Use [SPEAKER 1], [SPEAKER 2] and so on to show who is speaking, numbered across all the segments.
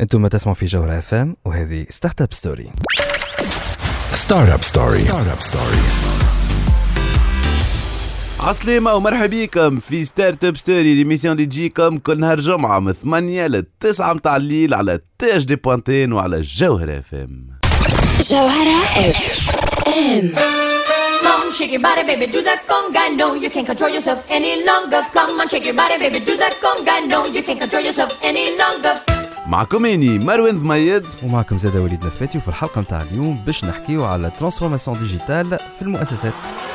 [SPEAKER 1] أنتم تسمعوا في جوهرة FM وهذه Start Up Story
[SPEAKER 2] Start Up Story Start Up Story
[SPEAKER 3] عسلامة ومرحبا بكم في Start Up Story l'émission اللي تجيكم كل نهار جمعة من 8 ل 9 متاع الليل على تاج دي بوانتين وعلى جوهرة FM
[SPEAKER 4] جوهرة اف ام
[SPEAKER 5] Come on, shake your body, baby, do that conga. No, you can't control yourself any longer. Come on, shake your body, baby, do that conga. No, you can't control yourself any longer.
[SPEAKER 3] معكم إني مروان ضميد.
[SPEAKER 1] ومعكم زاد وليد نفاتي وفي الحلقة متاع اليوم باش نحكيو على transformation digitale في المؤسسات.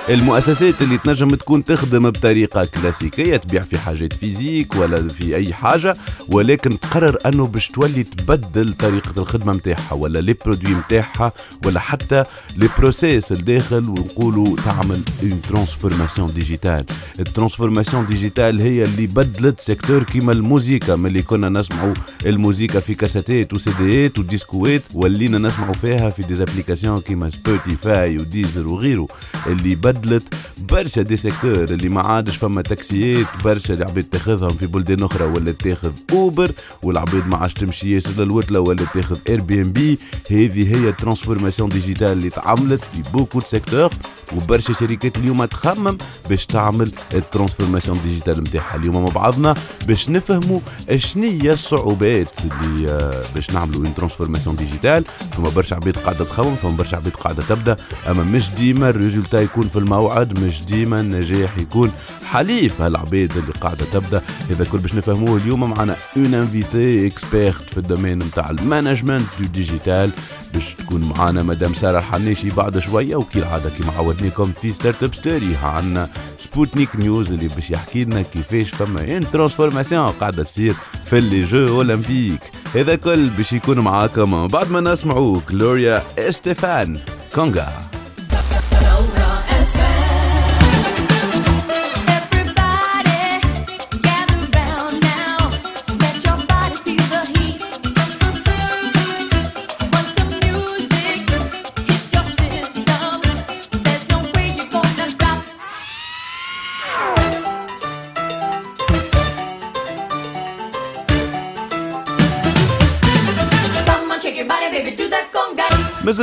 [SPEAKER 3] المؤسسات اللي تنجم تكون تخدم بطريقة كلاسيكية تبيع في حاجات physiques ولا في أي حاجة ولكن تقرر أنه باش تولي تبدل طريقة الخدمة متاعها ولا les produits متاعها ولا حتى les process الداخل ونقولوا تعمل une transformation digitale ال transformation digitale هي اللي بدلت secteur كيما الموسيقى ملي كنا نسمعوا الموسيقى في كاسيتات وسيديات وديسكوات ولينا نسمعوا فيها في des applications كيما Spotify و Deezer وغيره اللي بدلت برشا des secteurs اللي ما عادش فما تاكسيات برشا العباد تاخذهم في بلدان أخرى ولا تاخذ Uber والعباد ما عادش تمشي ياسر للوتله ولا تاخذ Airbnb هذه هي ال transformation digitale اللي تعملت في beaucoup secteurs وبرشا شركات اليوم تخمم باش تعمل ال transformation digitale نتاعها اليوم مع بعضنا باش نفهموا شنية الصعوبات اللي آه، باش نعملوا une transformation digitale فما برشا عباد قاعدة تخمم فما برشا عباد قاعدة تبدأ. أما مش ديما ال résultat يكون في الموعد مش ديما النجاح يكون حليف. هالعباد اللي قاعدة تبدأ. هذا كل باش نفهموه اليوم معنا une invitée experte في ال domaine نتاع ال management du digital باش تكون معانا مدام سارة الحنيشي بعد شوية. وكالعاده كيما عودناكم في Start-up Story عندنا سبوت tech news اللي باش يحكي لنا كيفاش فما une transformation قاعدة تصير في les Jeux Olympiques هذا كل باش يكون معاكم بعد ما نسمعوا جلوريا استيفان كونغا.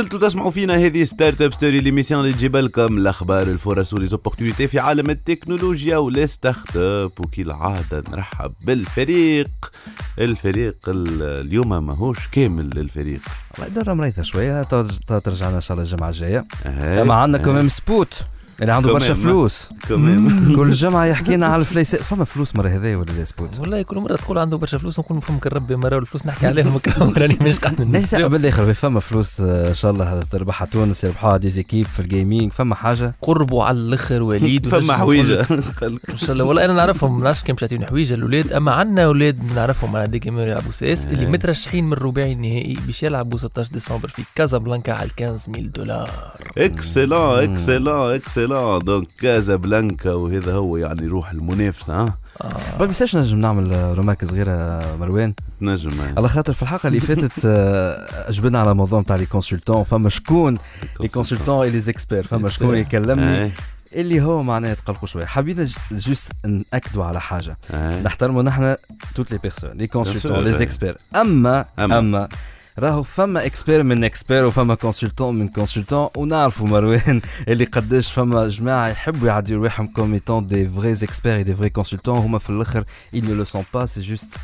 [SPEAKER 3] زلتوا تسمعوا فينا هذه Start-up Story l'émission اللي تجيب لكم الأخبار الفرص و les opportunités في عالم التكنولوجيا و les start-up. وكالعاده نرحب بالفريق. الفريق ال- اليوم ماهوش كامل الفريق
[SPEAKER 1] مريضة شوية ترج- ترجعنا إن شاء الله الجمعة الجاية.
[SPEAKER 3] أهي.
[SPEAKER 1] اما عندنا كمان سبوت. اللي عنده برشا. فلوس.
[SPEAKER 3] كمان.
[SPEAKER 1] كل جمعة يحكي لنا على الفليسات فما فلوس مرة هذايا ولا لا سبوت؟
[SPEAKER 6] والله كل مرة تقول عنده برشا فلوس نقول فمك ربي مرة الفلوس نحكي عليهم راني مش قاعد
[SPEAKER 1] ليس. بالاخر فما فلوس آه، إن شاء الله. تربحها تونس يربحوها des équipes في ال gaming فما حاجة؟
[SPEAKER 6] قربوا على الأخر وليد
[SPEAKER 3] فما
[SPEAKER 6] حويجة. إن شاء الله. والله أنا نعرفهم ما نعرفش كم تعطيوني حويجة. الاولاد أما عندنا أولاد نعرفهم على des gamers يلعبوا CS اللي
[SPEAKER 3] إيه.
[SPEAKER 6] مترشحين من الرباعي النهائي باش يلعبوا 16 ديسمبر في كازابلانكا على 15000 دولار.
[SPEAKER 3] excellent excellent excellent donc كازابلانكا وهذا هو يعني روح المنافسة ها؟
[SPEAKER 1] ما بيساش نجم نعمل آه، remarque صغيرة آه، مروان.
[SPEAKER 3] تنجم
[SPEAKER 1] على خاطر في الحلقة اللي فاتت آه، جبنا على موضوع نتاع les consultants فما شكون؟ les consultants et les experts فما شكون يكلمني؟ اللي هو معناه تقلقوا شوية. حبينا juste نأكدوا على
[SPEAKER 3] حاجة.
[SPEAKER 1] نحترموا نحن toutes les
[SPEAKER 3] personnes
[SPEAKER 1] les
[SPEAKER 3] consultants
[SPEAKER 1] les. experts
[SPEAKER 3] أما.
[SPEAKER 1] أما. راهو فما expert من expert وفما consultant من consultant ونعرفوا مروان اللي قداش فما جماعة يحبوا يعديوا رواحهم comme étant des vrais experts et des vrais consultants هما في الأخر ils ne le sont pas c'est juste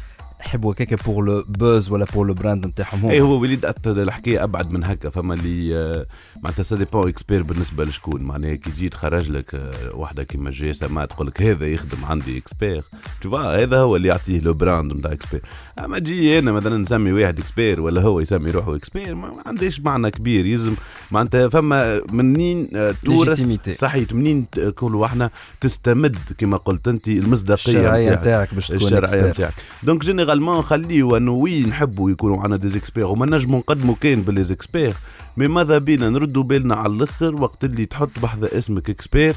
[SPEAKER 1] يحبوا هكاك pour le buzz ولا pour le brand نتاعهم
[SPEAKER 3] اي هو وليد الحكاية أبعد من هكا فما اللي آه، معناتها ça dépend expert بالنسبة لشكون. معناها كي تجي تخرج لك آه، واحدة كيما جي ام تقول لك هذا يخدم عندي expert تشوفا هذا هو اللي يعطيه le brand نتاع expert أما تجي أنا مثلا نسمي واحد expert ولا هو يسمي روحه expert ما عندهاش معنى كبير. يلزم معناتها فما منين آه، تورث. صحيح منين كل إحنا تستمد كما قلت أنت المصداقية
[SPEAKER 1] الشرعية
[SPEAKER 3] نتاعك.
[SPEAKER 1] باش تكون الشرعية
[SPEAKER 3] نتاعك. donc généralement خليو انه oui نحبوا يكونوا عندنا دي زيكسبير وما نجموا نقدموا كان ب les experts mais ماذا بينا؟ نردوا بالنا على الأخر وقت اللي تحط بحذا اسمك expert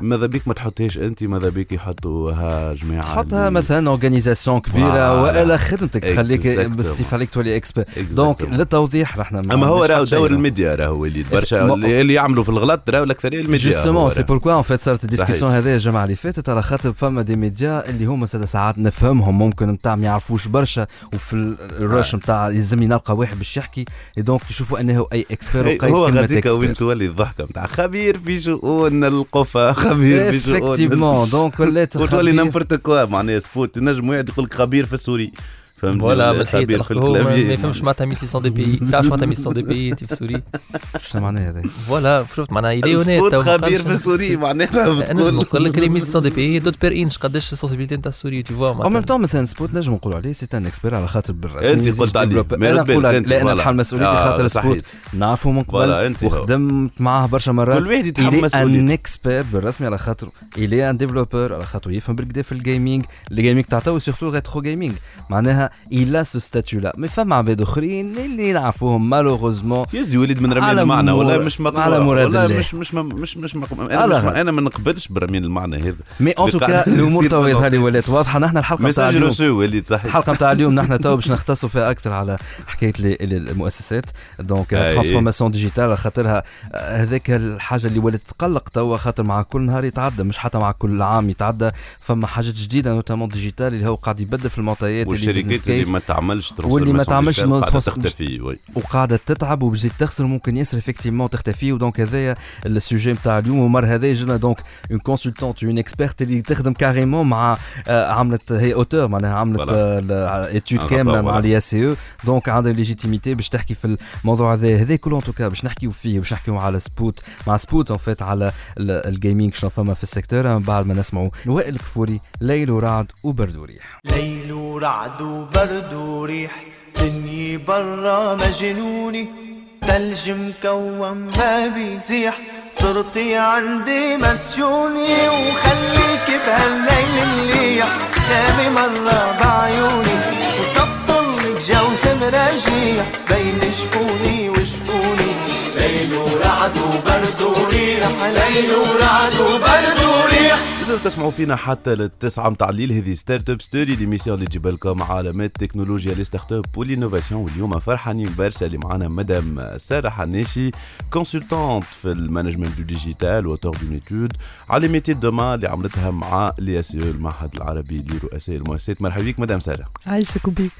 [SPEAKER 3] ماذا بيك ما تحطهاش انت ماذا بيك يحطوها جماعة
[SPEAKER 1] تحطها
[SPEAKER 3] اللي-
[SPEAKER 1] مثلا organisation
[SPEAKER 3] كبيرة.
[SPEAKER 1] والا خدمتك تخليك. بالصيف عليك تولي expert
[SPEAKER 3] donc.
[SPEAKER 1] للتوضيح رحنا ما
[SPEAKER 3] أما هو راهو. دور الميديا راهو وليد برشا اللي اللي يعملوا في الغلط راهو الأكثرية الميديا
[SPEAKER 1] justement
[SPEAKER 3] هو c'est.
[SPEAKER 1] pourquoi en fait صارت ال
[SPEAKER 3] discussion.
[SPEAKER 1] هذه الجمعه اللي فاتت على خاطر فما des médias اللي هما ساعات نفهمهم ممكن نتاع ما يعرفوش برشا وفي ال- ال rush نتاع يلزم نلقى واحد باش يحكي donc يشوفوا أنه أي expert
[SPEAKER 3] هي-
[SPEAKER 1] وقيد
[SPEAKER 3] هو
[SPEAKER 1] كلمة
[SPEAKER 3] غاديك وين
[SPEAKER 1] expert
[SPEAKER 3] تولي الضحكة نتاع خبير في شؤون القفا خبير في شؤون
[SPEAKER 1] effectivement دونك ولات
[SPEAKER 3] وتولي. n'importe quoi معناها سبوت تنجم واحد يقول لك خبير في ال souris. فهمتني
[SPEAKER 6] فوالا
[SPEAKER 3] ولا
[SPEAKER 6] من الحيط ما يفهمش معناتها 1600 دي بي تعرف معناتها 1600 دي بي انت في سوري.
[SPEAKER 1] شنو معناها هذا
[SPEAKER 6] فوالا شفت معناها يلي هونيت تو
[SPEAKER 3] خبير في السوري معناها
[SPEAKER 6] أنا
[SPEAKER 3] بتقول.
[SPEAKER 6] نقول لك اللي 1600 دي بي دوت بير إنش قداش السنسيبيليتي نتاع السوري تو فوا
[SPEAKER 1] أو ميم طون مثلا سبوت نجم نقولوا عليه سي ان اكسبير على خاطر بالرسمي أنت
[SPEAKER 3] قلت عليه. أنا
[SPEAKER 1] نقول لا
[SPEAKER 3] أنا.
[SPEAKER 1] نتحمل مسؤوليتي خاطر. سبوت. نعرفه من قبل. وخدمت معاه برشا مرات.
[SPEAKER 3] كل واحد يتحمل
[SPEAKER 1] ان
[SPEAKER 3] مسؤوليته
[SPEAKER 1] اكسبير بالرسمي على خاطر الي ان ديفلوبر على خاطر يفهم بالكدا في الجيمنج الجيمنج تاع تو سيرتو ريترو جيمنج معناها إلى سو ستاتيو لا مي فما عباد اخرين اللي نعرفوهم مالوغوزمون
[SPEAKER 3] يزدي وليد من رمي المعنى ولا مش مقبول
[SPEAKER 1] على مراد
[SPEAKER 3] ولا
[SPEAKER 1] الله.
[SPEAKER 3] مش مش مش مش
[SPEAKER 1] أنا.
[SPEAKER 3] أنا ما نقبلش برمين المعنى هذا
[SPEAKER 1] مي ان توكا
[SPEAKER 3] الأمور
[SPEAKER 1] تو هذه
[SPEAKER 3] الوقت.
[SPEAKER 1] ولات واضحه نحن الحلقة تاع
[SPEAKER 3] ميساج
[SPEAKER 1] اليوم
[SPEAKER 3] وليد صحيح
[SPEAKER 1] الحلقة نتاع اليوم نحن تو باش نختصوا فيها أكثر على حكايه لي- لي- المؤسسات دونك. ترانسفورماسيون ديجيتال خاطرها هذاك الحاجة اللي ولات تقلق توا خاطر مع كل نهار يتعدى مش حتى مع كل عام يتعدى فما حاجات جديده notamment digital اللي هو قاعد يبدل في المعطيات اللي business
[SPEAKER 3] اللي ما تعملش
[SPEAKER 1] واللي ما تعملش
[SPEAKER 3] تختفي
[SPEAKER 1] وقاعدة تتعب وبتزيد تخسر ممكن ياسر effectivement تختفي و donc هذايا ال sujet نتاع اليوم. ومر هذا جبنا donc une consultante une experte اللي تخدم carrément مع آه، عملت هي auteur معناها عملت
[SPEAKER 3] Voilà.
[SPEAKER 1] étude
[SPEAKER 3] Un كاملة
[SPEAKER 1] مع. الاي اس اي donc عندها légitimité باش تحكي في الموضوع هذا هذا كله en tout cas باش نحكيو فيه باش نحكيو على سبوت مع سبوتنيك على ال gaming شنو فما في ال secteur. من بعد ما نسمعوا وائل الكفوري ليل ورعد وبرد وريح.
[SPEAKER 7] ليل ورعد وبرد وريح دنيا برا مجنوني. تلج مكوم ما بيزيح صرتي عندي مسجوني وخليك بهالليل مليح نامي مرة بعيوني. وسطلك جو مراجيح بين شفوني وشفوني ليل ورعد وبرد وريح ليل ورعد وبرد وريح.
[SPEAKER 3] إذا تسمعوا فينا حتى للتسعة متاع الليل. هذه Startup Story l'émission اللي تجيب لكم عالمات التكنولوجيا les startups وال innovation واليوم فرحانين برشا اللي معنا مدام سارة حناشي consultante في ال management du digital و auteur d'une étude على métiers de demain اللي عملتها مع l'IACE المعهد العربي لرؤساء المؤسسات. مرحبا بك مدام سارة.
[SPEAKER 8] عايشك وبيك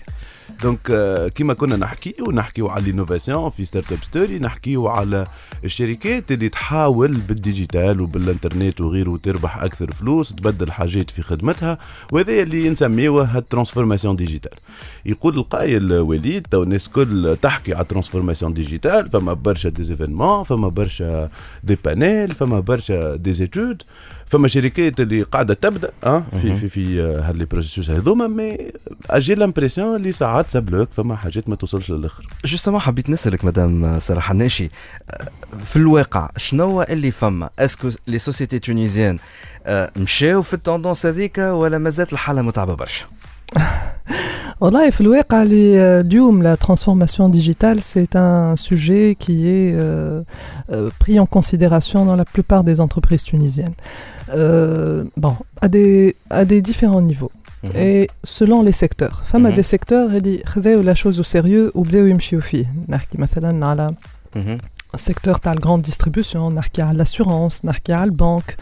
[SPEAKER 3] donc آه، كيما كنا نحكيو نحكيو على ال innovation في Startup Story نحكيو على الشركات اللي تحاول بال digital وبالإنترنت وغيره تربح أكثر فلوس تبدل حاجات في خدمتها وهذا اللي نسميوه ال transformation digitale يقول القائل وليد تو الناس كل تحكي على ال transformation digitale فما برشا des événements فما برشا des panels فما برشا des études فما شركات اللي قاعدة تبدأ آه في في في آه، هاللي processus هذوما mais أجي l'impression اللي ساعات سبلوك فما حاجات ما توصلش للآخر.
[SPEAKER 1] justement حبيت نسألك مدام ساره حناشي آه، في الواقع شنو اللي فما؟ est-ce que les sociétés tunisiennes آه، مشاو في ال tendance هذيك ولا مازالت الحالة متعبة برشا؟
[SPEAKER 8] والله في الواقع اللي اليوم la transformation digitale c'est un sujet qui est euh, euh, pris en considération dans la plupart des entreprises tunisiennes. Euh, bon, à des, à des différents niveaux. Et selon les secteurs. فما
[SPEAKER 1] Mhm.
[SPEAKER 8] des secteurs اللي خذاو la chose au sérieux وبداو يمشيو فيه. نحكي مثلا على
[SPEAKER 1] مهم.
[SPEAKER 8] secteur تاع grande distribution, نحكي على l'assurance, نحكي على البنك.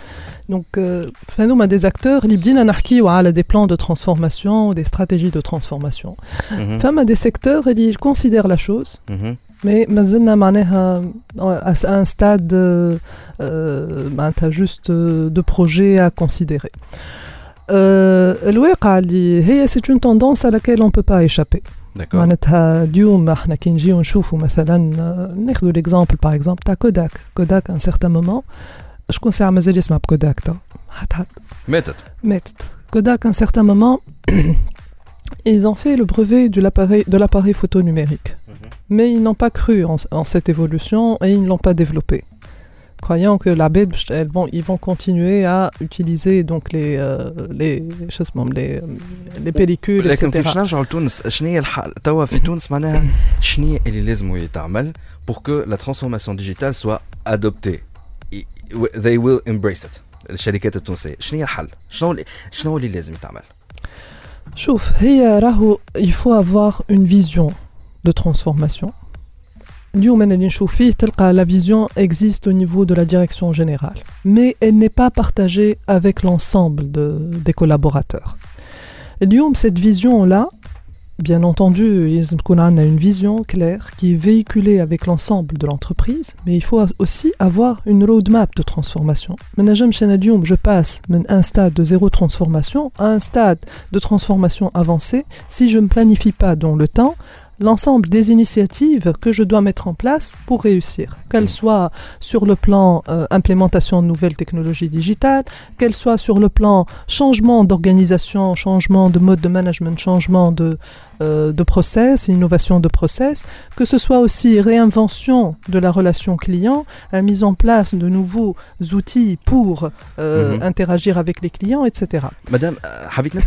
[SPEAKER 8] Donc, euh, فهذوما des acteurs اللي بدينا نحكيو على des plans de transformation, des stratégies de transformation.
[SPEAKER 1] مهم.
[SPEAKER 8] فما des secteurs اللي considèrent la chose,
[SPEAKER 1] مهم.
[SPEAKER 8] mais مازلنا معناها à un stade euh, euh, معناتها juste euh, de projet à considérer. Euh, الواقع اللي هي c'est une tendance à laquelle on peut pas échapper.
[SPEAKER 1] D'accord.
[SPEAKER 8] معناتها اليوم احنا كي نجيو نشوفوا مثلا آه، ناخذوا ليكزامبل باغ اكزومبل تاع كوداك كوداك ان سيغتان مومون شكون ساعه مازال يسمع بكوداك تو حتى حد
[SPEAKER 1] ماتت
[SPEAKER 8] ماتت كوداك un certain moment ils ont fait le brevet de l'appareil de l'appareil photo numérique mais ils n'ont pas cru en, en cette évolution et ils ne l'ont pas développé croyant que la bête elles vont ils vont continuer à utiliser donc les euh, les شو اسمهم les les pellicules
[SPEAKER 1] لكن
[SPEAKER 8] etc
[SPEAKER 1] كيفاش نرجعوا لتونس شنو هي الح... توا في تونس معناها شنو هي اللي لازم يتعمل pour que la transformation digitale soit adoptée I- they will embrace it الشركات التونسيه شنو هي الحل شنو اللي- شنو اللي لازم يتعمل
[SPEAKER 8] شوف هي راهو il faut avoir une vision de transformation. la vision existe au niveau de la direction générale, mais elle n'est pas partagée avec l'ensemble des collaborateurs. cette vision-là, bien entendu, Yizmkunan a une vision claire qui est véhiculée avec l'ensemble de l'entreprise, mais il faut aussi avoir une roadmap de transformation. Je passe un stade de zéro transformation à un stade de transformation avancée si je ne planifie pas dans le temps l'ensemble des initiatives que je dois mettre en place pour réussir, qu'elles mm. soient sur le plan euh, implémentation de nouvelles technologies digitales, qu'elles soient sur le plan changement d'organisation, changement de mode de management, changement de, euh, de process, innovation de process, que ce soit aussi réinvention de la relation client, mise en place de nouveaux outils pour euh,
[SPEAKER 1] mm-hmm.
[SPEAKER 8] interagir avec les clients, etc.
[SPEAKER 1] Madame,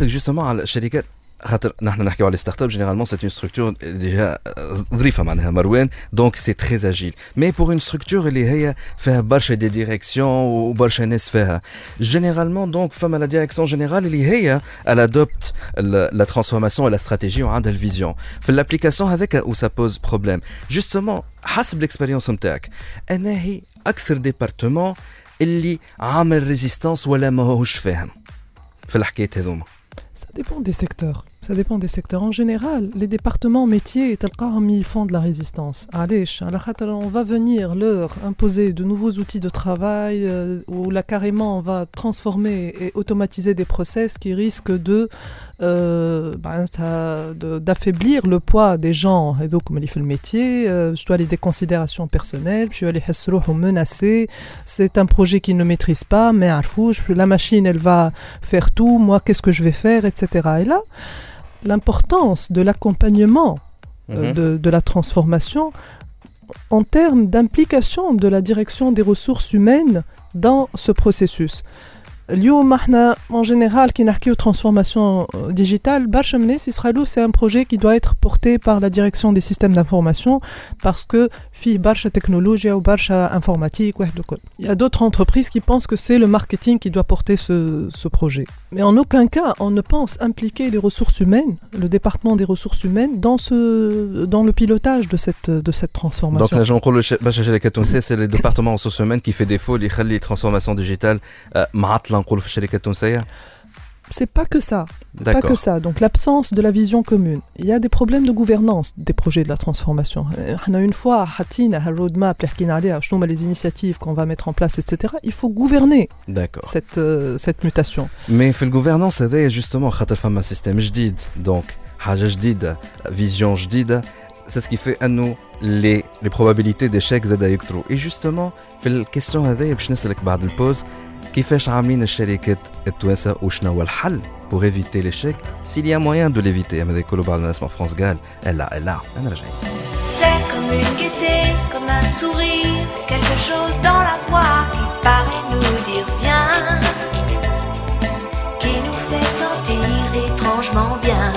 [SPEAKER 1] justement, à la charité حبيت نسالك جوستومون على الشركات خاطر نحن نحكيو على startup généralement c'est une structure déjà ظريفة معناها مروان. donc c'est très agile mais pour une structure اللي هي فيها برشا des directions وبرشا ناس فيها. généralement donc فما la direction générale اللي هي elle adopte la transformation و la stratégie وعندها ال vision في ال application هذاك أو ça pose problème جوستومون حسب الاكسبيريونس نتاعك أنا هي أكثر ديبارتمون اللي عامل ريزيستانس ولا ماهوش فاهم. في الحكايات هذوما.
[SPEAKER 8] Ça dépend des secteurs. Ça dépend des secteurs. En général, les départements métiers ils font de la résistance. On va venir leur imposer de nouveaux outils de travail euh, où là carrément on va transformer et automatiser des process qui risquent de euh, ben, d'affaiblir le poids des gens et donc comme il fait le métier euh, je dois aller des considérations personnelles je suis allé menacé c'est un projet qu'ils ne maîtrisent pas mais la machine elle va faire tout moi qu'est-ce que je vais faire etc et là l'importance de l'accompagnement euh,
[SPEAKER 1] Mhm.
[SPEAKER 8] de, de la transformation en termes d'implication de la direction des ressources humaines dans ce processus. اليوم احنا en général qui نحكيو transformation euh, digitale برشا من الناس يسخلوا c'est un projet qui doit être porté par la direction des systèmes d'information parce que فيه برشا تكنولوجيا وبرشا informatique واحد وكل. Il y a d'autres entreprises qui pensent que c'est le marketing qui doit porter ce, ce projet. Mais en aucun cas on ne pense impliquer les ressources humaines, le département des ressources humaines dans ce dans le pilotage de cette de cette transformation.
[SPEAKER 1] دونك نجم نقولوا ش- برشا شركات تونسيه سي لي ديبارتمون سوس هيومان كي في ديفو اللي يخلي ترانسفورماسيون ديجيتال آه، معطله نقولوا في الشركات التونسيه
[SPEAKER 8] C'est pas que ça. Pas que
[SPEAKER 1] d'accord
[SPEAKER 8] ça. Donc l'absence de la vision commune. Il y a des problèmes de gouvernance des projets de la transformation. Euh, on a une fois حطينا ها roadmap اللي حكينا عليها شنو هما les initiatives qu'on va mettre en place etc. Il faut gouverner
[SPEAKER 1] d'accord
[SPEAKER 8] cette euh, cette mutation.
[SPEAKER 1] mais في ال gouvernance هذايا justement خاطر فما système جديد donc حاجة جديده vision جديده c'est ce qui fait انه les les probabilités d'échec زادا يكثروا et justement في ال question هذايا باش نسالك بعد ال pause كيفاش عاملين الشركات التوانسه وشنو هو الحل بور ايفيتي ليشيك سيل يا موان دو ليفيتي هذا كله بعد ما نسمع فرانس قال لا لا انا راجعين
[SPEAKER 9] C'est comme une gaieté, comme un sourire, quelque chose dans la voix qui paraît nous dire viens, qui nous fait sentir étrangement bien.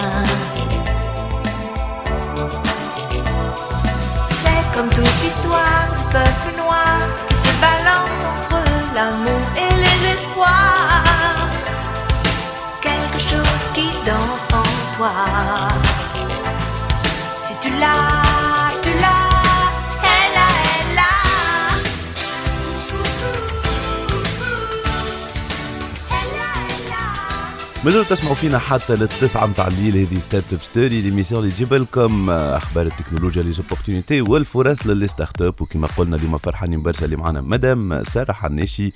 [SPEAKER 9] C'est comme toute l'histoire du peuple bailar. A.
[SPEAKER 3] مازالوا تسمعوا فينا حتى للتسعة متاع الليل هذه Startup Story l'émission اللي تجيب لكم أخبار التكنولوجيا les opportunités والفرص لل les startups وكما قلنا اليوم فرحانين برشا اللي معنا مدام سارة حناشي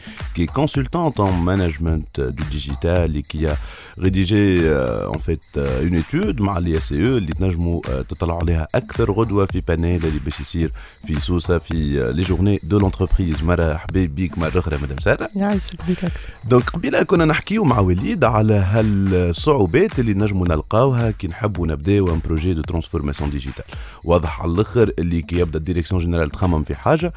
[SPEAKER 3] management du digital et qui a rédigé euh, en fait euh, une étude مع ال IACE اللي تنجموا euh, تطلعوا عليها أكثر غدوة في panel اللي باش يصير في سوسة في les journées de l'entreprise مرحبا بيك مرة أخرى مدام سارة
[SPEAKER 8] يعيشك بيك أكثر.
[SPEAKER 3] دونك قبيلة كنا نحكيو مع وليد على هالصعوبات اللي نجموا نلقاوها كي نحبوا نبداو un projet de transformation digitale واضح على الأخر اللي كي يبدأ ال direction générale تخمم في حاجة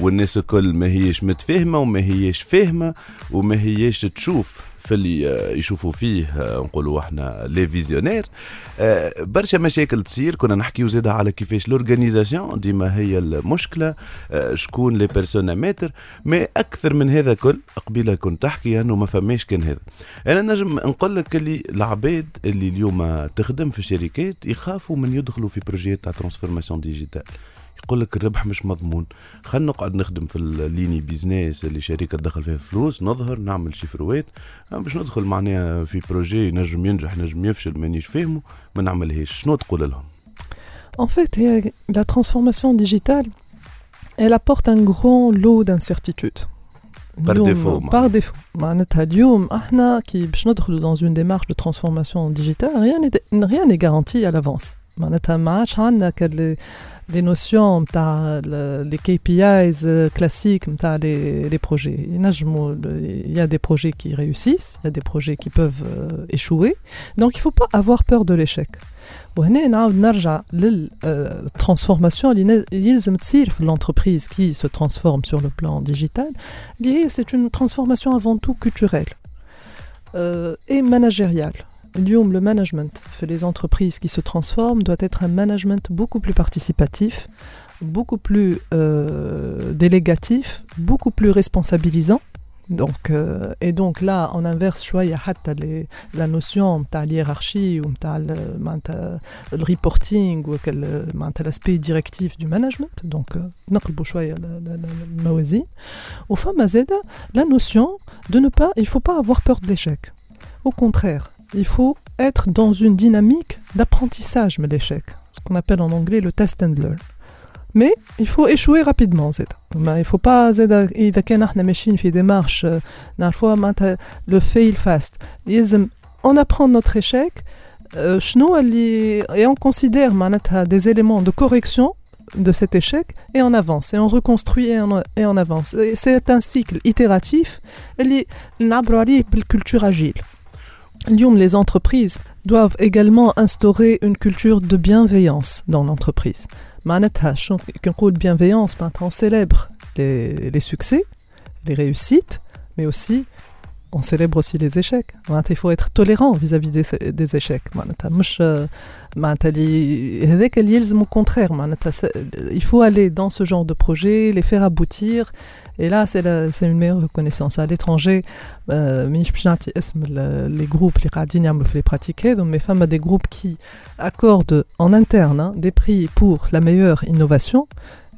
[SPEAKER 3] والناس الكل ما هيش متفاهمة وما هيش فاهمة وما هيش تشوف في اللي آه، يشوفوا فيه آه، نقولوا إحنا les visionnaires. آه، برشا مشاكل تصير. كنا نحكيو زيدا على كيفاش l'organisation ديما هي المشكلة شكون les personnes maîtres. mais أكثر من هذا كل قبيلة كنت تحكي أنه ما فماش كان هذا. أنا نجم نقول لك اللي العباد اللي اليوم تخدم في الشركات يخافوا من يدخلوا في projet يات تاع transformation digitale يقول لك الربح مش مضمون خلينا نقعد نخدم في ال ligne business اللي شركة تدخل فيها فلوس نظهر نعمل chiffre وات أما باش ندخل معناها في projet نجم ينجح نجم يفشل مانيش فاهمه ما نعملهاش شنو تقول لهم
[SPEAKER 8] En fait, la transformation digitale, elle apporte un grand lot d'incertitudes.
[SPEAKER 3] Par défaut,
[SPEAKER 8] Par défaut. إحنا كي باش ندخلوا dans une démarche de transformation digitale, rien n'est rien n'est garanti à l'avance. معناتها ما عادش عندنا les les notions نتاع ال- les KPIs euh, classiques نتاع les les projets. ينجموا il y a des projets qui réussissent, il y a des projets qui peuvent euh, échouer. Donc il faut pas avoir peur de l'échec. وهنا نعاود نرجع للترانسفورماسيون اللي اللي يلزم تصير في l'entreprise qui se transforme sur le plan digital اللي هي c'est une transformation avant tout culturelle euh, et managériale اليوم le management في les entreprises qui se transforment doit être un management beaucoup plus participatif beaucoup plus euh, délégatif beaucoup plus responsabilisant donc, euh, et donc là, on inverse شوية حتى les, la notion نتاع الhiérarchie ou نتاع ال- معناتها le reporting ou quel- معناتها l'aspect directif du management donc euh, نقلبوا شوية ل- ل- ل- الموازين وفما زادة la notion de ne pas il faut pas avoir peur de l'échec au contraire il faut être dans une dynamique d'apprentissage de l'échec ce qu'on appelle en anglais le test and learn mais il faut échouer rapidement زاد ما il faut pas زاد إذا كان احنا ماشيين في démarche euh, نعرفوها معناتها le fail fast يلزم on apprend notre échec euh, شنو اللي et on considère معناتها des éléments de correction de cet échec et on avance et on reconstruit et on, et on avance Et c'est un cycle itératif اللي نعبروا عليه بالculture agile اليوم les entreprises doivent également instaurer une culture de bienveillance dans l'entreprise معناتها شنو كي نقول bienveillance معناتها on célèbre les, les succès les réussites mais aussi on célèbre aussi les échecs معناتها il faut être tolérant vis-à-vis des, des échecs معناتها مش آه، معناتها اللي هذاك اللي يلزم au contraire معناتها س- il faut aller dans ce genre de projet les faire aboutir et là, c'est une meilleure reconnaissance. À l'étranger, euh, les groupes, les radiniam, les pratiquer, donc mes femmes, des groupes qui accordent en interne hein, des prix pour la meilleure innovation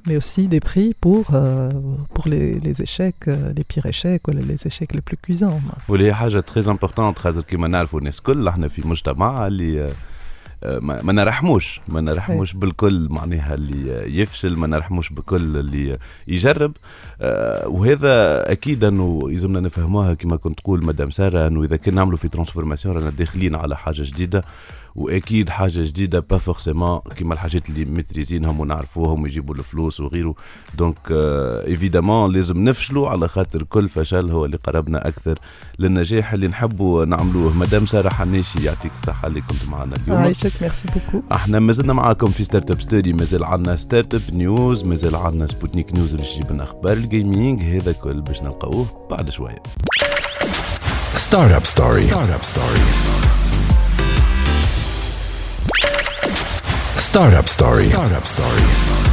[SPEAKER 8] mais aussi des prix pour, euh, pour les, échecs, euh, les pires échecs, les échecs les plus cuisants.
[SPEAKER 3] Vous voulez très entre ما نرحموش. ما نرحموش بالكل معناها اللي يفشل ما نرحموش بكل اللي يجرب. آه، وهذا أكيد أنه يلزمنا نفهموها كما كنت تقول مدام سارة أنه إذا كنا نعملوا في transformation رانا داخلين على حاجة جديدة. واكيد حاجة جديدة pas forcément كيما الحاجات اللي maîtrisé ينهم ونعرفوهم ويجيبوا الفلوس وغيره. donc évidemment لازم نفشلوا على خاطر كل فشل هو اللي قربنا أكثر للنجاح اللي نحبوا نعملوه. مدام ساره حناشي يعطيك الصحة اللي كنت معنا اليوم.
[SPEAKER 8] عايشك merci beaucoup
[SPEAKER 3] إحنا مازلنا معاكم في Startup Story مازال عندنا Startup News مازال عندنا سبوتنيك News اللي تجيب لنا أخبار ال gaming هذا كل باش نلقاوه بعد شوية.
[SPEAKER 2] Startup Story. Startup Story. Startup Story. Startup Story.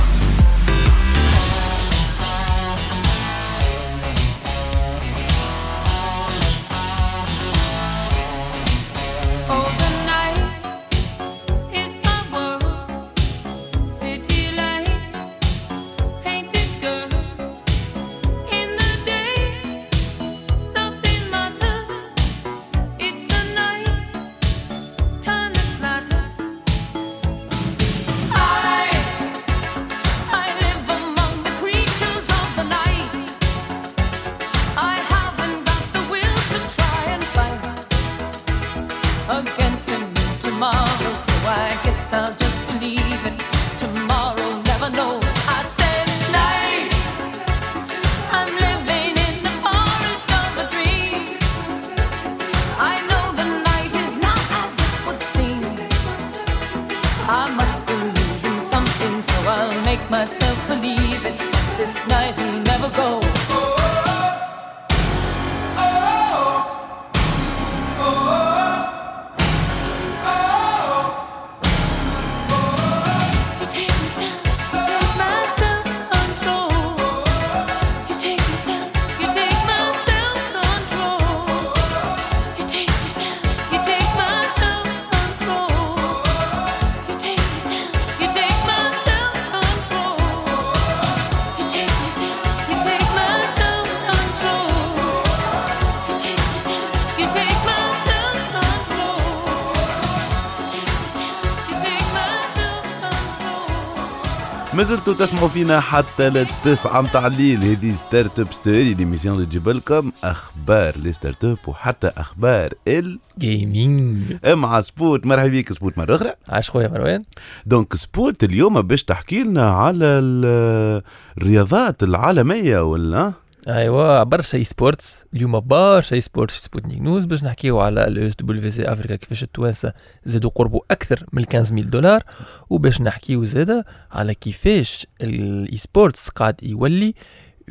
[SPEAKER 3] ما زلتوا تسمعوا فينا حتى للتسعة متاع الليل. هذه Startup Story l'émission اللي تجيب لكم أخبار les startups وحتى أخبار ال
[SPEAKER 6] gaming
[SPEAKER 3] مع سبوت مرحبا بك سبوت مرة أخرى.
[SPEAKER 6] عاش خويا مروان.
[SPEAKER 3] donc سبوت اليوم باش تحكي لنا على ال- الرياضات العالمية ولا؟
[SPEAKER 6] ايوا برشا e-sports اليوم برشا e-sports في Sputnik News باش نحكيو على ال ESWC Africa كيفاش التوانسة زادوا قربوا أكثر من 15000 دولار. وباش نحكيو زادا على كيفاش ال e-sports قاعد يولي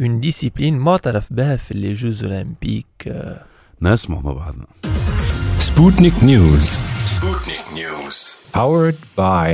[SPEAKER 6] une discipline معترف بها في les jeux olympiques.
[SPEAKER 3] نسمع مع بعضنا.
[SPEAKER 2] Sputnik News. Sputnik News. Powered by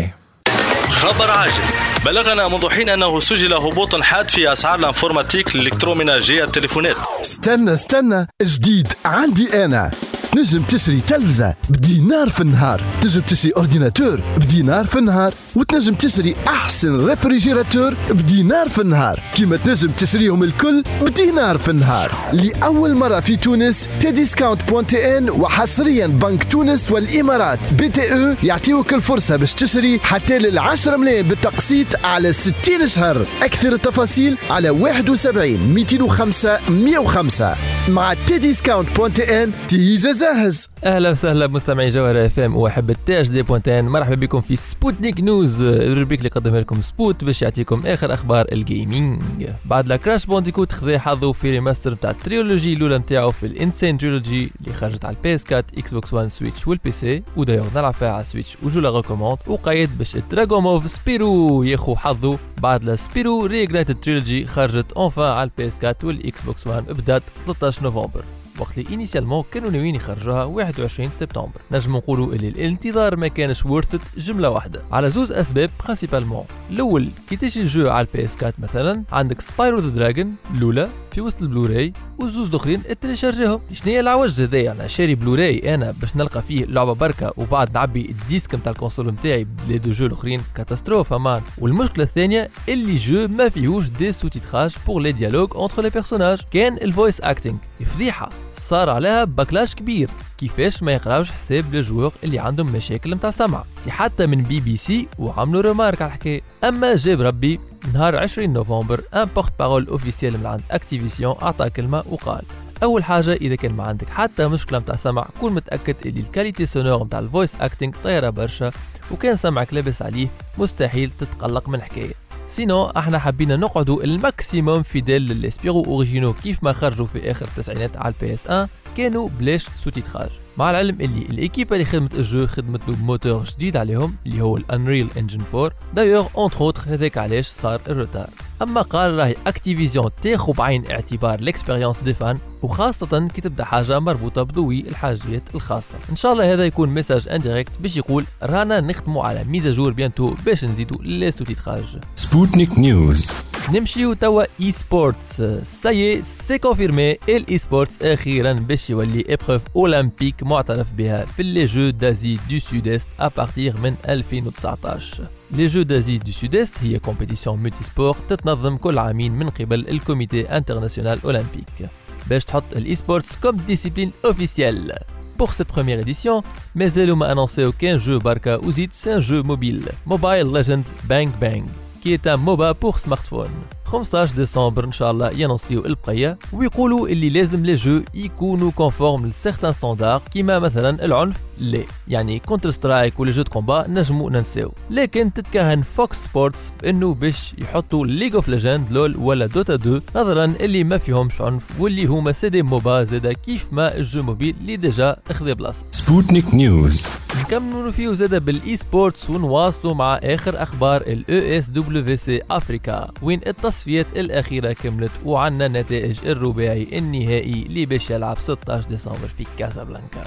[SPEAKER 10] خبر عاجل. بلغنا منذ حين أنه سجل هبوط حاد في أسعار ال informatique ال électroménager التليفونات.
[SPEAKER 11] استنى استنى جديد عندي أنا. نجم تشري تلفزة بدينار في النهار. تنجم تشري ordinateur بدينار في النهار. وتنجم تشري أحسن réfrigérateur بدينار في النهار. كيما تنجم تشريهم الكل بدينار في النهار. لأول مرة في تونس Tdiscount point TN وحصريا بنك تونس والإمارات. BTE يعطيوك الفرصة باش تشتري حتى لل 10 ملايين بالتقسيط على 60 شهر. أكثر التفاصيل على 71 205 105 مع Tdiscount point TN تيجا جاهز.
[SPEAKER 6] أهلا وسهلا بمستمعي جوهر إف إم واحب التاج دي بوانتين مرحبا بكم في Sputnik News ال rubrique اللي قدمها لكم سبوت باش يعطيكم آخر أخبار ال gaming بعد la Crash Bandicoot خذا حظه في remaster نتاع ال trilogie الأولى نتاعو في ال N. Sane Trilogy اللي خرجت على ال PS 4 Xbox 1 Switch وال PC و d'ailleurs نلعب فيها على ال Switch و je la recommande وقايد باش ال dragon mauve Spyro ياخو حظه بعد la Spyro Reignited Trilogy خرجت enfin على ال PS 4 وال Xbox 1 بدات 13 نوفمبر. وقت اللي initialement كانوا ناويين يخرجوها 21 سبتمبر. نجم نقولوا اللي الانتظار ما كانش worth it جملة واحدة. على زوز أسباب principalement الأول كي تجي ال jeu على ال PS 4 مثلا عندك Spyro the Dragon الأولى في وسط البلوراي وزوز الاخرين تليشارجيهم شنو هي العوج هذايا؟ أنا شاري بلوراي أنا باش نلقى فيه لعبة بركة وبعد نعبي ال disque نتاع ال console نتاعي les deux jeux الاخرين catastrophe أمان. والمشكلة الثانية اللي jeu ما فيهوش des sous-titrages pour les dialogues entre les personnages كان ال voice acting فضيحة. صار عليها backlash كبير. كيفاش ما يقراوش حساب les joueurs اللي عندهم مشاكل متاع سمع. حتى من بي بي سي وعملوا remarque على الحكاية. أما جاب ربي نهار 20 نوفمبر un porte-parole officiel من عند Activision أعطى كلمة وقال أول حاجة إذا كان ما عندك حتى مشكلة متاع سمع كون متأكد اللي ال qualité sonore متاع ال voice acting طايرة برشا وكان سمعك لاباس عليه مستحيل تتقلق من الحكاية. sinon إحنا حبينا نقعدوا ال maximum fidèles لل Spyro originaux كيف ما خرجوا في آخر التسعينات على ال PS 1 كانوا بلاش sous-titrage. مع العلم اللي ال équipe اللي خدمت ال jeu خدمت له بموتور جديد عليهم اللي هو ال Unreal Engine 4 d'ailleurs entre autres هذاك علاش صار ال retard أما قال راهي Activision تاخذ بعين اعتبار ال expérience des fans وخاصة كي تبدأ حاجة مربوطة بذوي الحاجيات الخاصة. إن شاء الله هذا يكون message indirect باش يقول رانا نخدموا على mise à jour bientôt باش نزيدوا les sous-titrages.
[SPEAKER 2] Sputnik News.
[SPEAKER 6] نمشيو توا e-sports ça y est c'est confirmé ال e-sports أخيرا باش يولي épreuve olympique معترف بها في les jeux d'Asie du Sud-Est à partir من 2019 les jeux d'Asie du Sud-Est هي compétition multisports تتنظم كل عامين من قبل ال comité international olympique باش تحط ال e-sports comme discipline officielle Pour cette première édition, مازالوا ما annoncéاو كان jeu بركا وزيد c'est un jeu mobile, Mobile Legends Bang Bang, est un MOBA pour smartphone. 15 ديسمبر إن شاء الله يأنونسيو البقية ويقولوا اللي لازم les jeux يكونوا conformes ل certains standards كيما مثلا العنف لا يعني Counter-Strike ولا jeux combat نجمو ننساو لكن تتكهن Fox Sports بأنه باش يحطوا League of Legends LoL ولا Dota 2 نظرا اللي ما فيهمش عنف واللي هما c'est des MOBA زادا كيف ما ال jeu mobile اللي déjà أخذ بلاصة
[SPEAKER 2] Sputnik News.
[SPEAKER 6] نكملوا فيه زادا بال e-sports ونواصلوا مع آخر أخبار ال ESWC Africa؟ وين التصفيات الأخيرة كملت؟ وعنا نتائج الرباعي النهائي اللي باش يلعب 16 ديسمبر في كازابلانكا.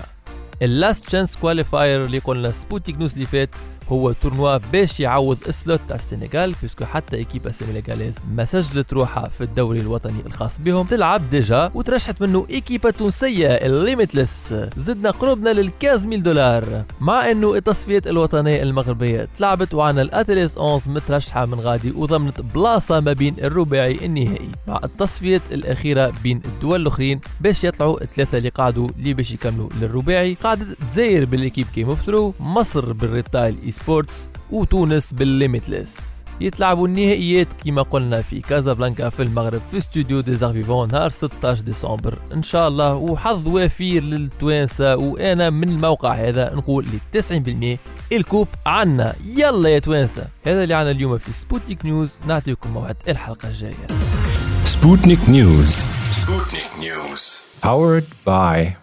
[SPEAKER 6] ال last chance qualifier اللي قلنا Sputnik News اللي فات هو tournoi باش يعوض ال slot تاع السنغال puisque حتى ايكيبا sénégalaise ما سجلت روحها في الدوري الوطني الخاص بهم. تلعب déjà وترشحت منه ايكيبا تونسية ال Limitless زدنا قربنا لل 15000 دولار. مع إنه التصفيات الوطنية المغربية تلعبت وعنا الأتليس 11 مترشحة من غادي وضمنت بلاصة ما بين الرباعي النهائي. مع التصفيات الأخيرة بين الدول الأخرين باش يطلعوا الثلاثة اللي قعدوا اللي باش يكملوا للرباعي قعدت تزاير بال équipe Game Over مصر بال ريتايل e-sports وتونس بال Limitless. يتلعبوا النهائيات كما قلنا في كازابلانكا في المغرب في استوديو دي فيفون نهار 16 ديسمبر. إن شاء الله وحظ وفير للتوانسة وأنا من الموقع هذا نقول ل 90% ال coupe عنا. يلا يا توانسة. هذا اللي عنا اليوم في Sputnik News. نعطيكم موعد الحلقة الجاية.
[SPEAKER 2] سبوتنيك نيوز. سبوتنيك نيوز. Powered by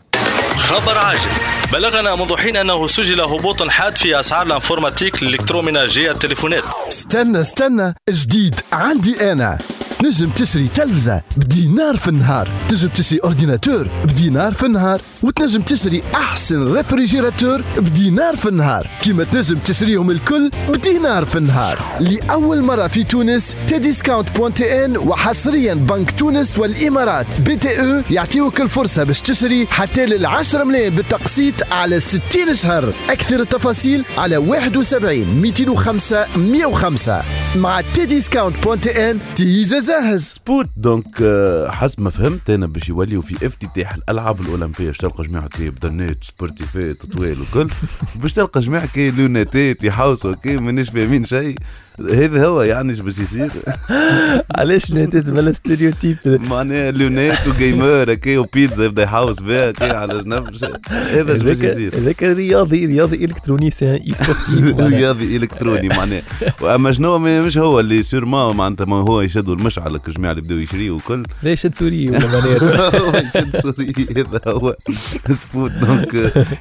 [SPEAKER 10] خبر عاجل. بلغنا منذ حين أنه سجل هبوط حاد في أسعار ال informatique ال électroménager التليفونات
[SPEAKER 11] استنى استنى. جديد. عندي أنا. نجم تشري تلفزة بدينار في النهار. تنجم تشري ordinateur بدينار في النهار. وتنجم تشتري أحسن réfrigérateur بدينار في النهار. كيما تنجم تشريهم الكل بدينار في النهار. لأول مرة في تونس Tdiscount point tn وحصريا بنك تونس والإمارات. BTE يعطيوك الفرصة باش تشتري حتى لل 10 ملايين بالتقسيط على 60 شهر. أكثر التفاصيل على 71 205 105 مع Tdiscount point tn تيجا جاهز
[SPEAKER 3] سبوت. donc آه، حسب ما فهمت أنا باش يوليوا في افتتاح الألعاب الأولمبية باش تلقى جماعة كي بدنات سبورتيفات طويل وكل. باش تلقى جماعة كي لوناتات يحوسوا كي مانيش فاهمين شيء. هذا هو يعني إيش باش يصير؟
[SPEAKER 6] علاش لونيتات بلا stéréotype؟
[SPEAKER 3] معناها لونات و gamer هكا وبيتزا يبدا يحوس بها هكا على جنب. هذا إيش باش يصير؟
[SPEAKER 6] هذاك رياضي رياضي إلكتروني سي إي سبورتيف.
[SPEAKER 3] رياضي إلكتروني معناها. وأما شنو مش هو اللي سيرمون معناتها ما هو يشدوا المشعل الجماعه اللي بداوا يشريوا وكل.
[SPEAKER 6] لا يشد سوري ولا
[SPEAKER 3] هو يشد سوري هذا هو. سبوت دونك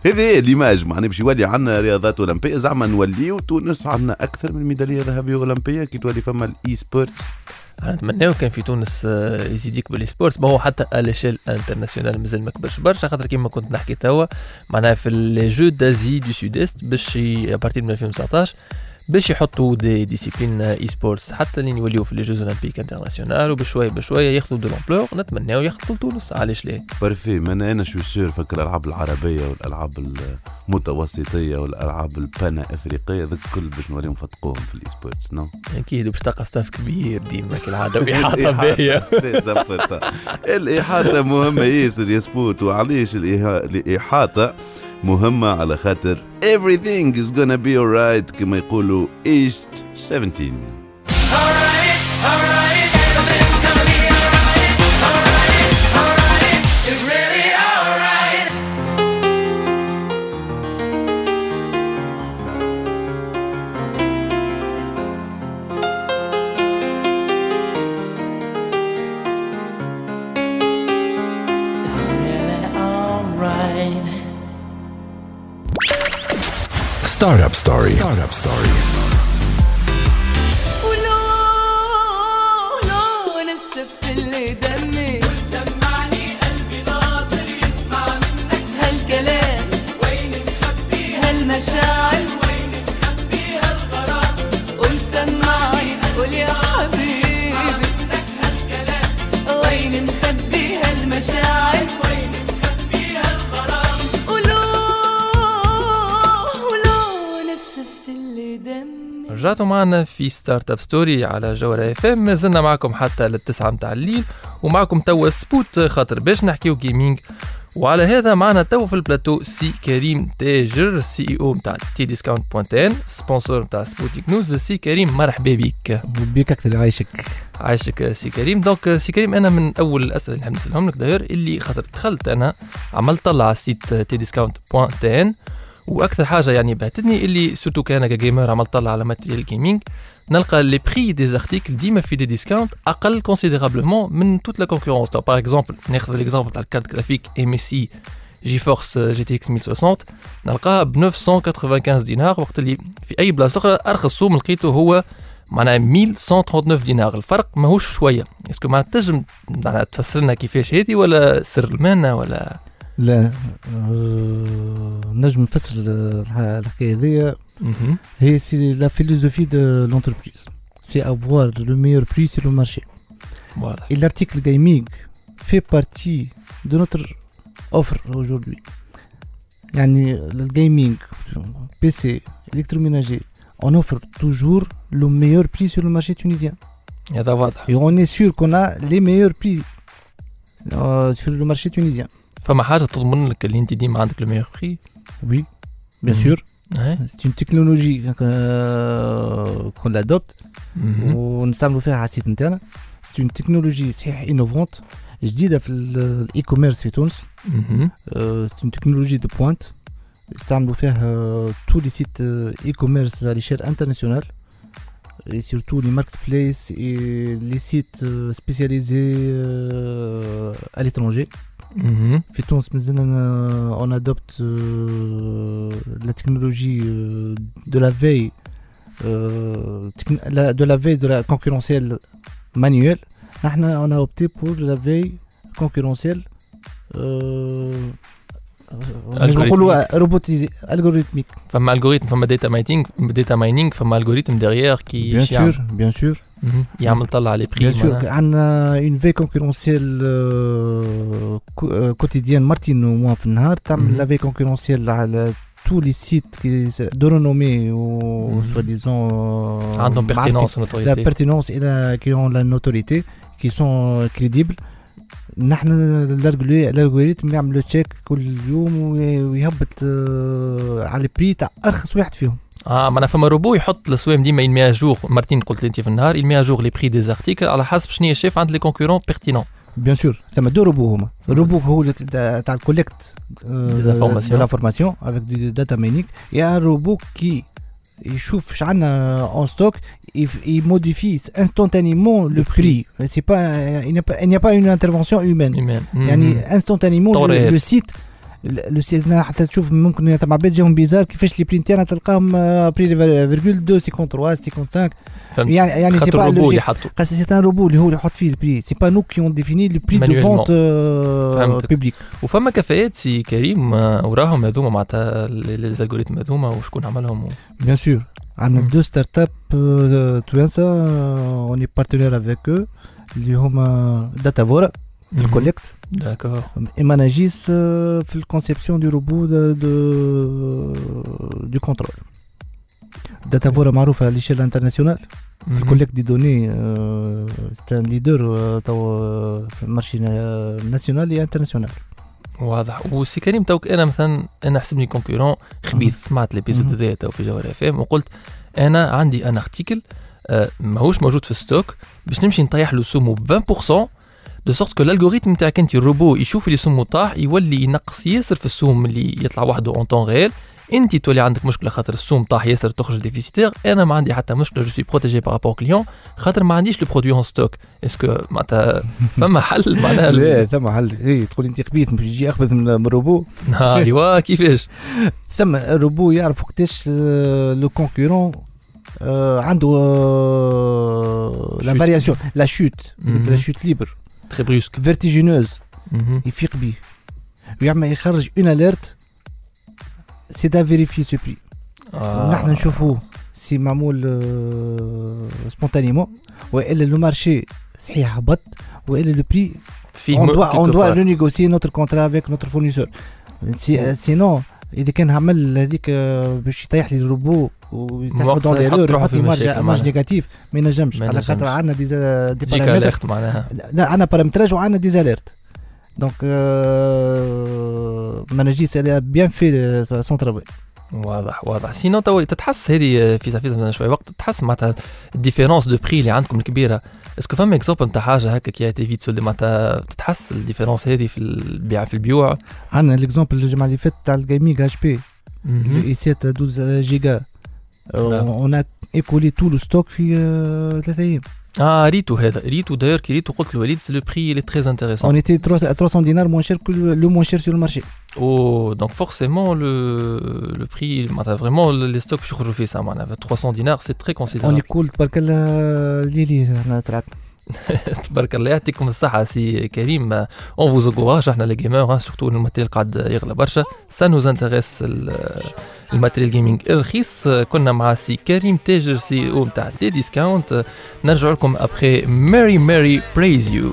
[SPEAKER 3] هذه هي ليماج معناها باش يولي عندنا رياضات أولمبية. زعما نوليو تونس عندنا أكثر من ميدالية ذهبية. اولمبيه كي تولي فما الاي سبورتس
[SPEAKER 6] أنا نتمناو كان في تونس آه، يزيد يكبر السبورتس ما هو حتى الاشيل internationale مازال ما كبرش برشا خاطر كيما كنت نحكي توا معناها في les Jeux d'Asie du Sud-Est باش à partir من 2019 باش يحطوا des disciplines e-sports حتى لين يوليو في les Jeux Olympiques internationales وبشوية بشوية ياخذوا de l'ampleur نتمناو ياخذوا لتونس. علاش لا؟
[SPEAKER 3] parfait moi أنا je suis sûr que الألعاب العربية والألعاب المتوسطية والألعاب البانا افريقيه ذوك الكل باش نوليو نفتقوهم في ال e-sports non؟
[SPEAKER 6] أكيد وباش تلقى staff كبير ديما كالعادة وإحاطة باهيه
[SPEAKER 3] الإحاطة مهمة ياسر يا سبوت وعلاش الإحاطة مهمه على خاطر everything is gonna be alright كما يقولوا east 17
[SPEAKER 12] It's
[SPEAKER 2] Startup Story. Startup Story.
[SPEAKER 6] رجعتوا معنا في Start-up Story على جوهرة FM مازلنا معكم حتى للتسعة متاع الليل ومعكم توا سبوت خاطر باش نحكيو gaming وعلى هذا معنا توا في البلاتو سي كريم تاجر ال CEO نتاع Tdiscount point tn sponsor نتاع سبوتيك نيوز سي كريم مرحبا بك.
[SPEAKER 13] بيك أكثر يعيشك
[SPEAKER 6] عايشك سي كريم. donc سي كريم أنا من أول الأسئلة اللي نحب نسألهم لك d'ailleurs خاطر دخلت أنا عملت طلع على ال site Tdiscount point tn وأكثر حاجة يعني بهتتني اللي surtout كان ك gamer عملت طلع على matériel gaming نلقى les prix des articles ديما في Tdiscount أقل considérablement من toute la concurrence par exemple ناخذ l'exemple تاع الكارت جرافيك ام اس اي جي فورس جي تي إكس 1060 نلقاها ب 995 دينار وقت اللي في أي بلاصة أخرى أرخص سوم لقيته هو معناها 1139 دينار. الفرق ماهوش شوية. est-ce que معناها تنجم معناها تفسر لنا كيفاش هذه ولا سر المهنة ولا
[SPEAKER 13] لا آه، نجم نفسر الح- الحكايه هذيا
[SPEAKER 6] مهم.
[SPEAKER 13] هي سي لا فيلوزوفي دو لونتربريز سي افوار لو ميور بري sur le marché
[SPEAKER 6] Voilà.
[SPEAKER 13] et l'article gaming fait partie de notre offre aujourd'hui يعني الجيمنج بي سي électroménager on offre toujours le meilleur prix sur le marché tunisien
[SPEAKER 6] هذا واضح
[SPEAKER 13] et on est sûr qu'on a les meilleurs prix euh, sur le marché tunisien
[SPEAKER 6] فما حاجة تضمن لك اللي انت ديما عندك
[SPEAKER 13] le
[SPEAKER 6] meilleur
[SPEAKER 13] prix.
[SPEAKER 6] Ouais.
[SPEAKER 13] C'est une technologie euh, qu'on l'adopte
[SPEAKER 6] مهم.
[SPEAKER 13] ونستعملوا فيها على ال site نتاعنا c'est une technologie صحيح innovante جديدة في ال e-commerce في تونس. c'est une technologie de pointe يستعملوا فيها tous les sites e-commerce على l'échelle internationale et surtout les marketplaces et les sites euh, spécialisés euh, à l'étranger.
[SPEAKER 6] مهم.
[SPEAKER 13] في تونس مازلنا on adopte euh, la technologie euh, de la veille euh, techn- la- de la veille de la concurrentielle manuelle نحن on a opté pour la veille concurrentielle euh, نجم نقولوا روبوتيزي الجوريثميك
[SPEAKER 6] فما الجوريثم فما داتا ماينينغ داتا ماينينغ فما الجوريثم ديغيير كي
[SPEAKER 13] بيان
[SPEAKER 6] إيش يعمل؟
[SPEAKER 13] سور bien sûr
[SPEAKER 6] مهم. يعمل طلع على prix
[SPEAKER 13] bien sûr عندنا une veille concurrentielle quotidienne مرتين وموا في النهار تعمل
[SPEAKER 6] مم.
[SPEAKER 13] la veille concurrentielle على tous les sites qui de renommée ou
[SPEAKER 6] Mhm.
[SPEAKER 13] soi-disant euh,
[SPEAKER 6] عندهم pertinence
[SPEAKER 13] معرفة-
[SPEAKER 6] notoriété.
[SPEAKER 13] la pertinence et la, qui ont la notoriété qui sont crédibles نحن ال algori- ال algorithme يعمل check كل يوم وي- ويهبط آه، على ال prix تاع أرخص واحد فيهم.
[SPEAKER 6] آه معناها فما روبو يحط السوام ديما met à jour مرتين قلت لي أنت في النهار met à jour les prix des articles على حسب شنو هي شايف عند les concurrents pertinents
[SPEAKER 13] bien sûr فما deux robots هما. الروبو هو تاع ال
[SPEAKER 6] collecte. de
[SPEAKER 13] l'information avec du data mining y a robot كي يشوف اش عندنا en stock ي modifie instantanément le prix c'est pas il n'y a pas une intervention humaine.
[SPEAKER 6] Humaine.
[SPEAKER 13] يعني instantanément
[SPEAKER 6] طوريات.
[SPEAKER 13] le سيت حتى تشوف ممكن تبع بيت جاهم بيزار كيفاش لي بري نتاعنا تلقاهم بري فيرجول 2 53 55
[SPEAKER 6] فهمت.
[SPEAKER 13] يعني يعني سي
[SPEAKER 6] خاطر
[SPEAKER 13] با
[SPEAKER 6] الروبو اللي حطوا.
[SPEAKER 13] خاص سي ان روبو اللي هو اللي يحط فيه البري سي با نو كي اون ديفيني لو بري دو. فونت. بيبليك
[SPEAKER 6] وفما كفاءات سي كريم آه، وراهم هذوما معناتها لي زالغوريثم هذوما وشكون عملهم.
[SPEAKER 13] بيان سور عندنا دو ستارت اب توانسه اوني بارتنير افيك أو اللي هما داتا فورا. الكوليكت
[SPEAKER 6] داكور
[SPEAKER 13] اما ناجيس آه، في الكونسيبسيون دو روبو دو دو, دو كونترول داتا فورا معروفه على ليشيل انترناسيونال في. الكوليكت دي دوني سي ان ليدر تو آه، في المارشي ناسيونال اي انترناسيونال
[SPEAKER 6] واضح وسي كريم توك أنا مثلا أنا حسبني كونكورون خبيث سمعت ليبيزود. هذايا تو في جوهر اف ام وقلت أنا عندي ان ارتيكل آه، ماهوش موجود في ال stock باش نمشي نطيح له سمو ب 20% de sorte que ال algorithme تاعك أنت الروبو يشوف اللي سمو طاح يولي ينقص ياسر في السوم اللي يطلع وحده en temps réel أنت تولي عندك مشكلة خاطر السوم طاح ياسر تخرج déficitaire أنا ما عندي حتى مشكلة je suis protégé par rapport client خاطر ما عنديش le produit en stock est-ce que معناتها فما حل؟ معناها
[SPEAKER 13] لا ثم حل. اي تقول أنت خبيث باش يجي اخبث من الروبو.
[SPEAKER 6] أيوا كيفاش؟
[SPEAKER 13] ثم الروبو يعرف وقتاش آه، لو كونكورون آه، عنده لا. فارياسيون لا شوت. لا شوت ليبر
[SPEAKER 6] تري بريسك
[SPEAKER 13] فيرتيجينوز
[SPEAKER 6] مهم.
[SPEAKER 13] يفيق بيه ويعمل يخرج اون اليرت سي دا فيريفي سو بري
[SPEAKER 6] آه.
[SPEAKER 13] ونحن نشوفوه سي معمول سبونتانيمون والا لو مارشي صحيح هبط والا لو بري
[SPEAKER 6] في
[SPEAKER 13] on
[SPEAKER 6] م-
[SPEAKER 13] doit on
[SPEAKER 6] quelque
[SPEAKER 13] doit
[SPEAKER 6] part.
[SPEAKER 13] renégocier notre contrat avec notre fournisseur Si- sinon إذا كان عمل هذيك آه، باش يطيح لي الروبو ويطيح
[SPEAKER 6] وقتها
[SPEAKER 13] دون
[SPEAKER 6] يحط في
[SPEAKER 13] لي مارج مارج. نيجاتيف ما ينجمش. على خاطر. عندنا دي دي بارامتر
[SPEAKER 6] معناها.
[SPEAKER 13] لا عندنا بارامتراج وعندنا دي زاليرت دونك ما نجيش بيان في سون ترافاي
[SPEAKER 6] واضح واضح. سينو تتحس هذه فيزا فيزا من شوي. وقت تحس معناتها الديفيرونس دو بري اللي عندكم الكبيرة. اسكو فما اكزومبل نتاع حاجة هكا كي تي فيت سولي معناتها تتحس الديفيرونس هذه في البيع في البيوع
[SPEAKER 13] عندنا ليكزومبل الجمعه اللي فاتت تاع الجيمنج اتش بي. اي 7 12 جيجا. اون ايكولي تو لو ستوك في ثلاثة أيام
[SPEAKER 6] آه ريتو هذا ريتو داير كي ريتو قلت لوليد سي لو بري اللي تري
[SPEAKER 13] On
[SPEAKER 6] انتريسون
[SPEAKER 13] était 300 dinars moins cher que le, le moins cher sur le marché.
[SPEAKER 6] أو دونك فورسيمون لو لو بري معناتها فريمون لي ستوك باش يخرجوا فيه سا معناها 300 دينار سي تري
[SPEAKER 13] On
[SPEAKER 6] كونسيدرابل
[SPEAKER 13] est cool تبارك الله ليلي إحنا طلعت
[SPEAKER 6] تبارك الله يعطيكم الصحة سي كريم اون فوز انكوراج إحنا لي جيمر سورتو الماتيريال قاعد يغلى برشا سا نوز انتريس الماتيريال جيمنج الرخيص كنا مع سي كريم تاجر سي أو نتاع دي ديسكاونت نرجع لكم ابخي ماري ماري بريز يو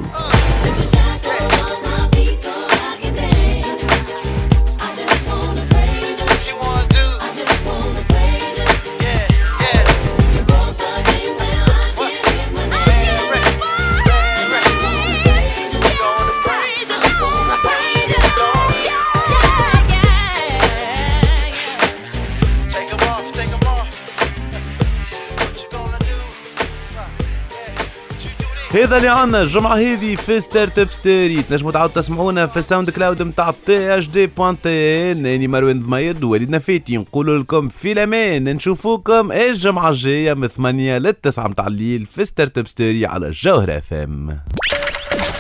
[SPEAKER 3] هذا اللي عنا الجمعة هذه في Startup Story تنجموا تعاودوا تسمعونا في ال SoundCloud نتاع THD point tn اني مروان ضميد ووليد نفاتي نقول لكم في الأمان. نشوفوكم الجمعة الجاية من 8 ل 9 متاع الليل في Startup Story على الجوهرة FM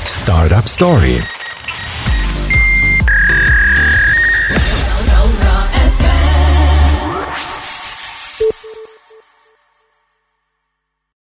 [SPEAKER 2] Startup Story.